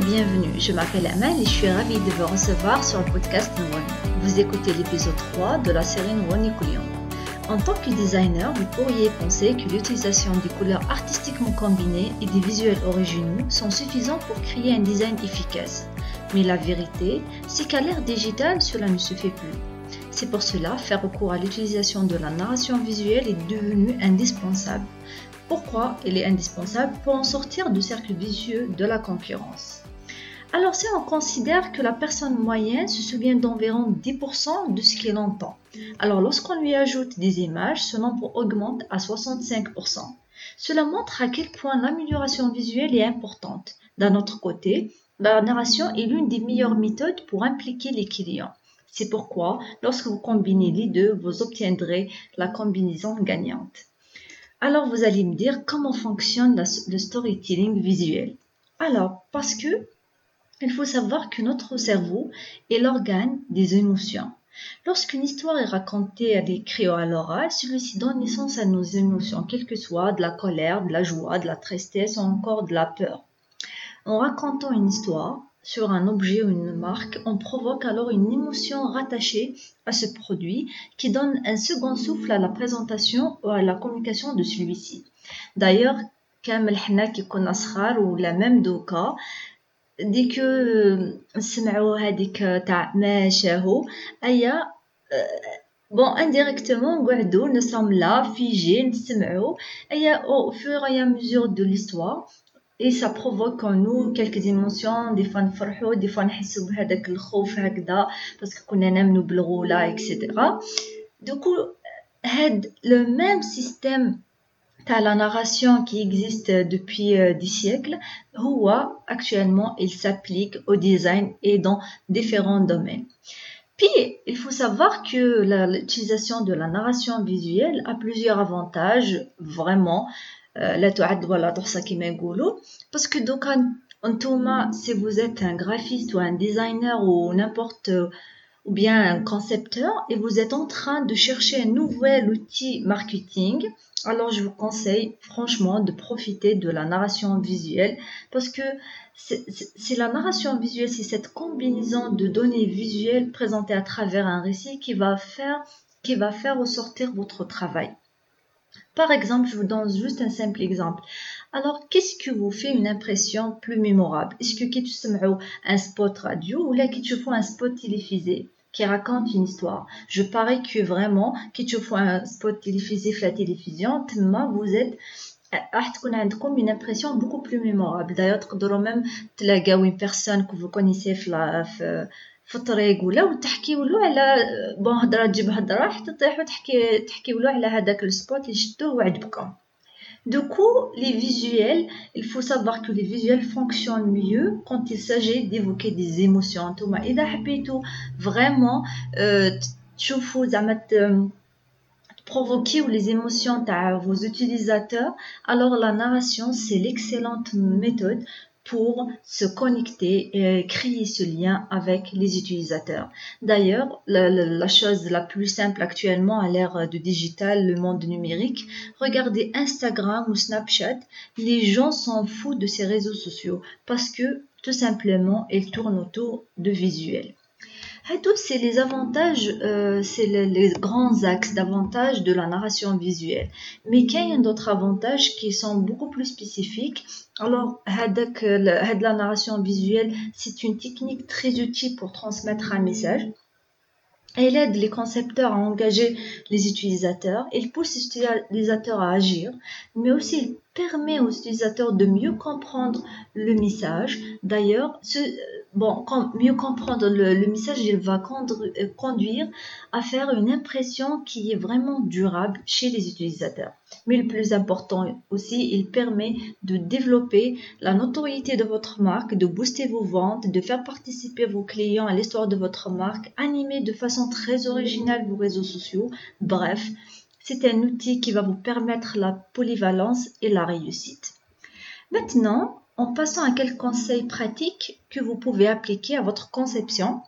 Et bienvenue, je m'appelle Amal et je suis ravie de vous recevoir sur le podcast Nwani. Vous écoutez l'épisode 3 de la série Nwani Koulion. En tant que designer, vous pourriez penser que l'utilisation des couleurs artistiquement combinées et des visuels originaux sont suffisants pour créer un design efficace. Mais la vérité, c'est qu'à l'ère digitale, cela ne se fait plus. C'est pour cela, faire recours à l'utilisation de la narration visuelle est devenu indispensable. Pourquoi il est indispensable? Pour en sortir du cercle vicieux de la concurrence. Alors si on considère que la personne moyenne se souvient d'environ 10% de ce qu'elle entend, alors lorsqu'on lui ajoute des images, ce nombre augmente à 65%. Cela montre à quel point l'amélioration visuelle est importante. D'un autre côté, la narration est l'une des meilleures méthodes pour impliquer les clients. C'est pourquoi, lorsque vous combinez les deux, vous obtiendrez la combinaison gagnante. Alors vous allez me dire comment fonctionne le storytelling visuel. Alors, parce que il faut savoir que notre cerveau est l'organe des émotions. Lorsqu'une histoire est racontée à des cris à l'oral, celui-ci donne naissance à nos émotions, quelles que soient de la colère, de la joie, de la tristesse ou encore de la peur. En racontant une histoire sur un objet ou une marque, on provoque alors une émotion rattachée à ce produit qui donne un second souffle à la présentation ou à la communication de celui-ci. D'ailleurs, Kamel Hna qui ou la même Doka, ديك نسمعوا هذيك تاع ما شاهو ايا بون انديريكتومون نقعدوا nous sommes là figés نسمعوا ايا au fur et à mesure de l'histoire et ça provoque en nous quelques émotions des fois نفرحوا des fois نحسوا بهذاك الخوف هكذا باسكو كنا نامنوا بالغوله etc du coup هاد le même système تاع la narration qui existe depuis des siècles هو actuellement il s'applique au design et dans différents domaines puis, il faut savoir que l'utilisation de la narration visuelle a plusieurs avantages, vraiment, لا تعد ولا تحصى كما يقولوا باسكو دوكا انتوما si vous êtes un graphiste ou un designer ou n'importe ou bien un concepteur et vous êtes en train de chercher un nouvel outil marketing, alors je vous conseille franchement de profiter de la narration visuelle parce que c'est la narration visuelle, c'est cette combinaison de données visuelles présentées à travers un récit qui va faire, qui va faire ressortir votre travail. Par exemple, je vous donne juste un simple exemple. Alors, qu'est-ce qui vous fait une impression plus mémorable? Est-ce que tu un spot radio? Ou là tu fais un spot télévisé? qui raconte une histoire Je parie que vraiment, qui tu fais un spot télévisé la télévision, vous êtes comme une impression beaucoup plus mémorable. D'ailleurs, même une personne que vous connaissez في الطريق ولا وتحكيو له على بون هضره تجيب هضره حتى تطيحوا تحكي تحكيو له على هذاك السبوت اللي شدوه وعجبكم du coup, les visuels, il faut savoir que les visuels fonctionnent mieux quand il s'agit d'évoquer des émotions. Thomas, et vraiment, euh, tu faut provoquer ou les émotions de vos utilisateurs, alors la narration, c'est l'excellente méthode pour se connecter et créer ce lien avec les utilisateurs. D'ailleurs, la, chose la plus simple actuellement à l'ère du digital, le monde numérique, regardez Instagram ou Snapchat, les gens s'en foutent de ces réseaux sociaux parce que tout simplement, ils tournent autour de visuels c'est les avantages, euh, c'est les, grands axes d'avantages de la narration visuelle. Mais il y a d'autres avantages qui sont beaucoup plus spécifiques. Alors, la narration visuelle, c'est une technique très utile pour transmettre un message. Elle aide les concepteurs à engager les utilisateurs, elle pousse les utilisateurs à agir, mais aussi elle permet aux utilisateurs de mieux comprendre le message. D'ailleurs, bon, mieux comprendre le, message, il va euh, conduire à faire une impression qui est vraiment durable chez les utilisateurs. Mais le plus important aussi, il permet de développer la notoriété de votre marque, de booster vos ventes, de faire participer vos clients à l'histoire de votre marque, animer de façon très originale vos réseaux sociaux. Bref, c'est un outil qui va vous permettre la polyvalence et la réussite. Maintenant, en passant à quelques conseils pratiques que vous pouvez appliquer à votre conception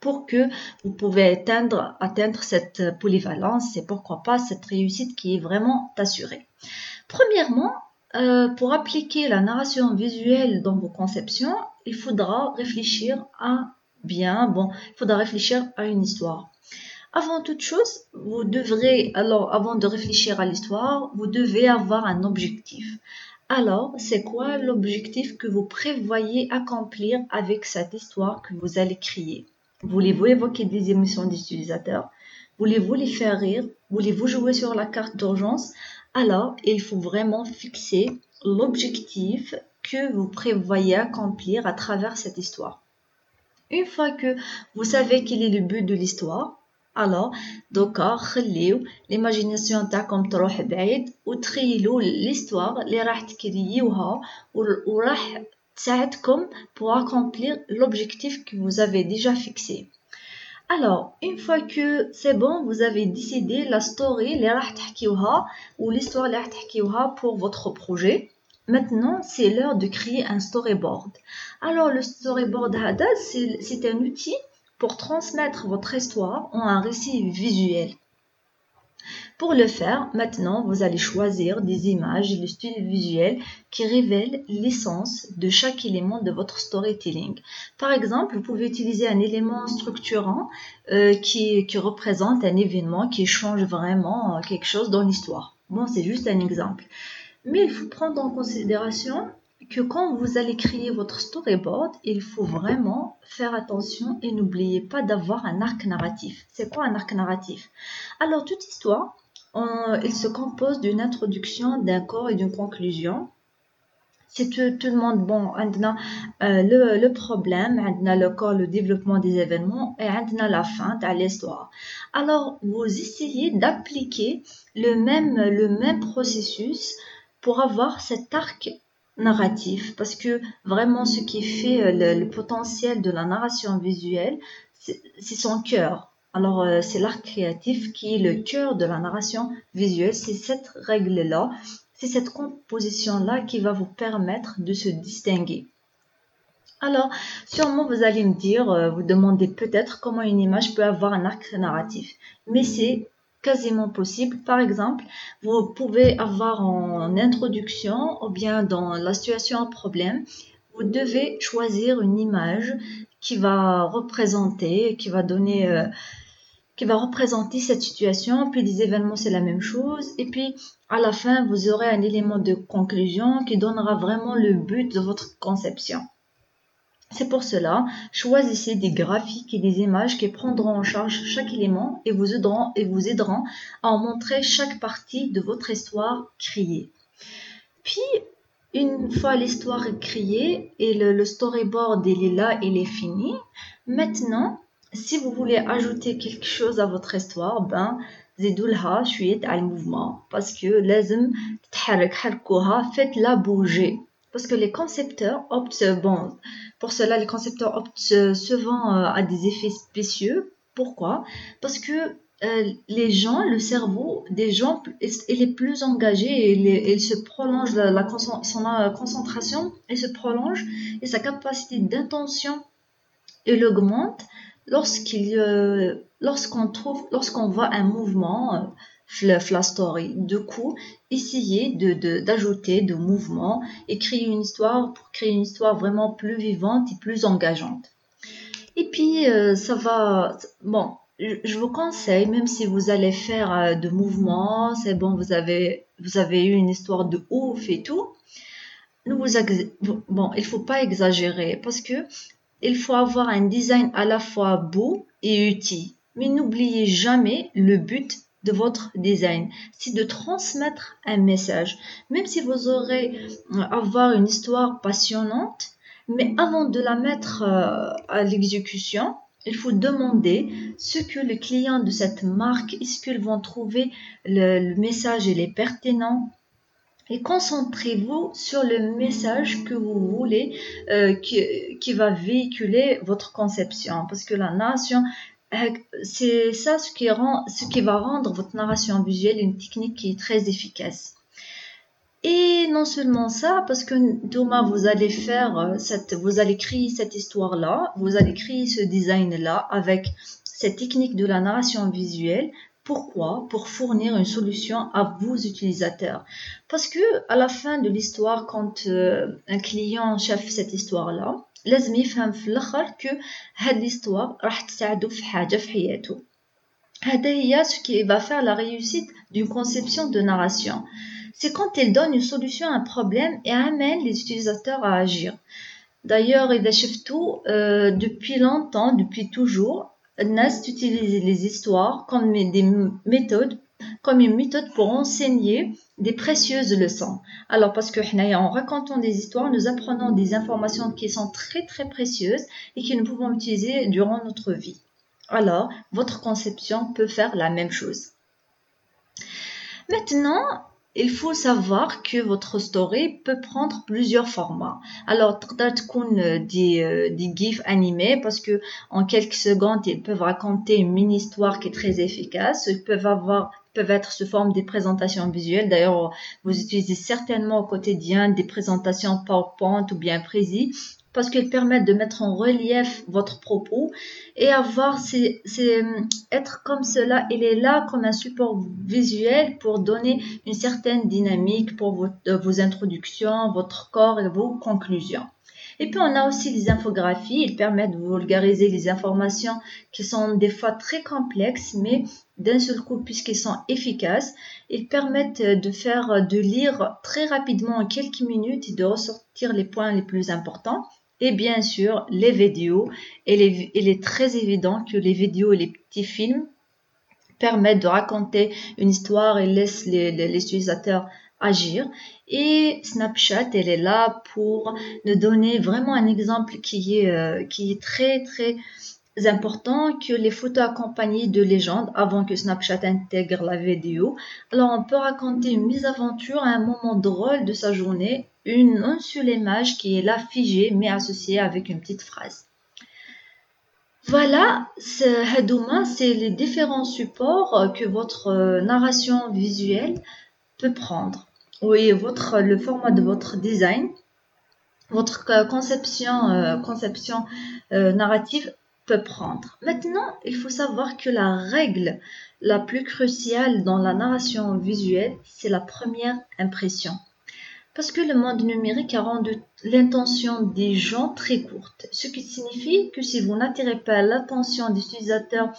pour que vous pouvez atteindre, cette polyvalence et pourquoi pas cette réussite qui est vraiment assurée? Premièrement, euh, pour appliquer la narration visuelle dans vos conceptions, il faudra réfléchir à bien, bon, il faudra réfléchir à une histoire. Avant toute chose, vous devrez, alors avant de réfléchir à l'histoire, vous devez avoir un objectif. Alors, c'est quoi l'objectif que vous prévoyez accomplir avec cette histoire que vous allez créer Voulez-vous évoquer des émotions des utilisateurs Voulez-vous les faire rire? Voulez-vous jouer sur la carte d'urgence? Alors, il faut vraiment fixer l'objectif que vous prévoyez accomplir à travers cette histoire. Une fois que vous savez quel est le but de l'histoire, alors دوكا خليو ليماجيناسيون تاعكم تروح بعيد وتخيلوا l'histoire اللي راح تكريوها وراح تساعدكم pour accomplir l'objectif que vous avez déjà fixé. Alors, une fois que c'est bon, vous avez décidé la story اللي راح تحكيوها ou l'histoire اللي راح تحكيوها pour votre projet. Maintenant, c'est l'heure de créer un storyboard. Alors, le storyboard c'est un outil pour transmettre votre histoire en un récit visuel. Pour le faire, maintenant, vous allez choisir des images et le style visuel qui révèlent l'essence de chaque élément de votre storytelling. Par exemple, vous pouvez utiliser un élément structurant euh, qui, qui, représente un événement qui change vraiment euh, quelque chose dans l'histoire. Bon, c'est juste un exemple. Mais il faut prendre en considération que quand vous allez créer votre storyboard, il faut vraiment faire attention et n'oubliez pas d'avoir un arc narratif. C'est quoi un arc narratif? Alors, toute histoire, il se compose d'une introduction, d'un corps et d'une conclusion. C'est tout, le monde, bon, euh, le, le problème, le corps, le développement des événements et la fin de l'histoire. Alors, vous essayez d'appliquer le même, le même processus pour avoir cet arc narratif parce que vraiment ce qui fait euh, le, potentiel de la narration visuelle c'est son cœur. Alors euh, c'est l'art créatif qui est le cœur de la narration visuelle. C'est cette règle là c'est cette composition là qui va vous permettre de se distinguer. Alors, sûrement vous allez me dire, euh, vous demandez peut-être comment une image peut avoir un arc narratif. Mais c'est quasiment possible. Par exemple, vous pouvez avoir en introduction ou bien dans la situation un problème, vous devez choisir une image qui va représenter, qui va donner, euh, qui va représenter cette situation. Puis des événements, c'est la même chose. Et puis à la fin, vous aurez un élément de conclusion qui donnera vraiment le but de votre conception. C'est pour cela, choisissez des graphiques et des images qui prendront en charge chaque élément et vous aideront, et vous aideront à en montrer chaque partie de votre histoire créée. Puis, une fois l'histoire est créée et le, storyboard il est là, il est fini, maintenant, si vous voulez ajouter quelque chose à votre histoire, ben, زيدوا suis à mouvement parce que لازم faites-la bouger parce que les concepteurs optent bon pour cela, les concepteurs optent souvent euh, à des effets spécieux. Pourquoi? Parce que euh, les gens, le cerveau des gens, il est plus engagé il, se prolonge, la, son euh, concentration, elle se prolonge et sa capacité d'intention, elle augmente trouve, lorsqu'on voit un mouvement, la story. Du coup, essayez de, d'ajouter de, mouvements et créer une histoire pour créer une histoire vraiment plus vivante et plus engageante. Et puis, euh, ça va... Bon, je, vous conseille, même si vous allez faire euh, de mouvements, c'est bon, vous avez, vous avez eu une histoire de ouf et tout. Ne bon, il faut pas exagérer parce que il faut avoir un design à la fois beau et utile. Mais n'oubliez jamais le but de votre design, c'est de transmettre un message. Même si vous aurez euh, avoir une histoire passionnante, mais avant de la mettre euh, à l'exécution, il faut demander ce que le client de cette marque, est-ce qu'ils vont trouver le, message il est pertinent. Et concentrez-vous sur le message que vous voulez euh, qui, qui, va véhiculer votre conception. Parce que la nation c'est ça ce qui, rend, ce qui va rendre votre narration visuelle une technique qui est très efficace. Et non seulement ça, parce que demain vous allez faire euh, cette, vous allez créer cette histoire-là, vous allez créer ce design-là avec cette technique de la narration visuelle. Pourquoi Pour fournir une solution à vos utilisateurs. Parce que à la fin de l'histoire, quand euh, un client chef cette histoire-là, لازم يفهم في الاخر que هاد l'histoire راح تساعده في حاجه في حياته هذا هي ce qui va faire la réussite d'une conception de narration c'est quand elle donne une solution à un problème et amène les utilisateurs à agir d'ailleurs إذا شفتوا euh, depuis longtemps depuis toujours Nas utilise les histoires comme des méthodes comme une méthode pour enseigner des précieuses leçons. Alors parce que en racontant des histoires, nous apprenons des informations qui sont très très précieuses et que nous pouvons utiliser durant notre vie. Alors, votre conception peut faire la même chose. Maintenant, il faut savoir que votre story peut prendre plusieurs formats. Alors, des, euh, des euh, gifs animés parce que en quelques secondes, ils peuvent raconter une mini-histoire qui est très efficace. Ils peuvent avoir peuvent être sous forme des présentations visuelles. D'ailleurs, vous utilisez certainement au quotidien des présentations PowerPoint ou bien Prezi parce qu'elles permettent de mettre en relief votre propos et avoir c'est être comme cela. Il est là comme un support visuel pour donner une certaine dynamique pour vos, vos introductions votre corps et vos conclusions. Et puis on a aussi les infographies, ils permettent de vulgariser les informations qui sont des fois très complexes, mais d'un seul coup, puisqu'ils sont efficaces, ils permettent de faire, de lire très rapidement en quelques minutes et de ressortir les points les plus importants. Et bien sûr, les vidéos. Et il est très évident que les vidéos et les petits films permettent de raconter une histoire et laissent les, utilisateurs agir. Et Snapchat, elle est là pour nous donner vraiment un exemple qui est, euh, très, très important que les photos accompagnées de légendes avant que Snapchat intègre la vidéo. Alors, on peut raconter une mésaventure à un moment drôle de sa journée, une, seule image qui est là figée mais associée avec une petite phrase. Voilà, Hadouma, c'est les différents supports que votre narration visuelle peut prendre oui, votre, le format de votre design, votre conception, euh, conception euh, narrative peut prendre. Maintenant, il faut savoir que la règle la plus cruciale dans la narration visuelle, c'est la première impression. Parce que le monde numérique a rendu l'intention des gens très courte, ce qui signifie que si vous n'attirez pas l'attention des utilisateurs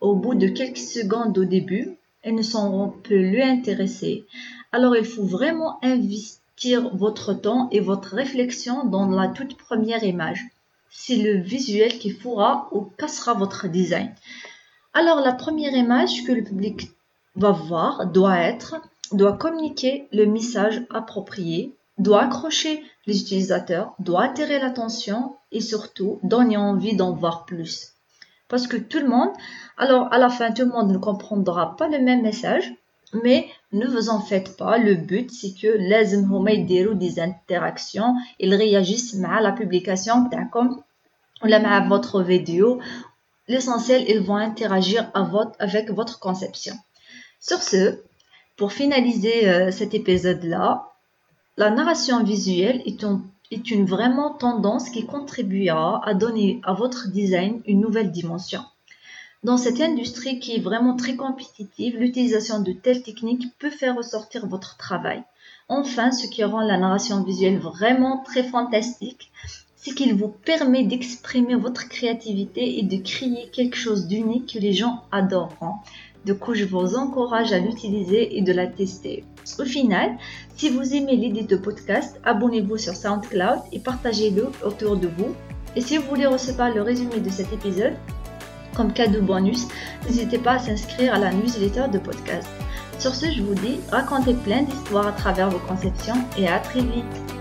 au bout de quelques secondes au début, ils ne seront plus intéressés. Alors il faut vraiment investir votre temps et votre réflexion dans la toute première image. C'est le visuel qui fera ou cassera votre design. Alors la première image que le public va voir doit être, doit communiquer le message approprié, doit accrocher les utilisateurs, doit attirer l'attention et surtout donner envie d'en voir plus. Parce que tout le monde, alors à la fin, tout le monde ne comprendra pas le même message, mais ne vous en faites pas, le but c'est que les hommes des interactions, ils réagissent à la publication ou à votre vidéo. L'essentiel, ils vont interagir à votre, avec votre conception. Sur ce, pour finaliser euh, cet épisode-là, la narration visuelle est, est une vraiment tendance qui contribuera à donner à votre design une nouvelle dimension. Dans cette industrie qui est vraiment très compétitive, l'utilisation de telles techniques peut faire ressortir votre travail. Enfin, ce qui rend la narration visuelle vraiment très fantastique, c'est qu'il vous permet d'exprimer votre créativité et de créer quelque chose d'unique que les gens adoreront. Du coup, je vous encourage à l'utiliser et de la tester. Au final, si vous aimez l'idée de podcast, abonnez-vous sur SoundCloud et partagez-le autour de vous. Et si vous voulez recevoir le résumé de cet épisode, comme cadeau bonus, n'hésitez pas à s'inscrire à la newsletter de podcast. Sur ce, je vous dis, racontez plein d'histoires à travers vos conceptions et à très vite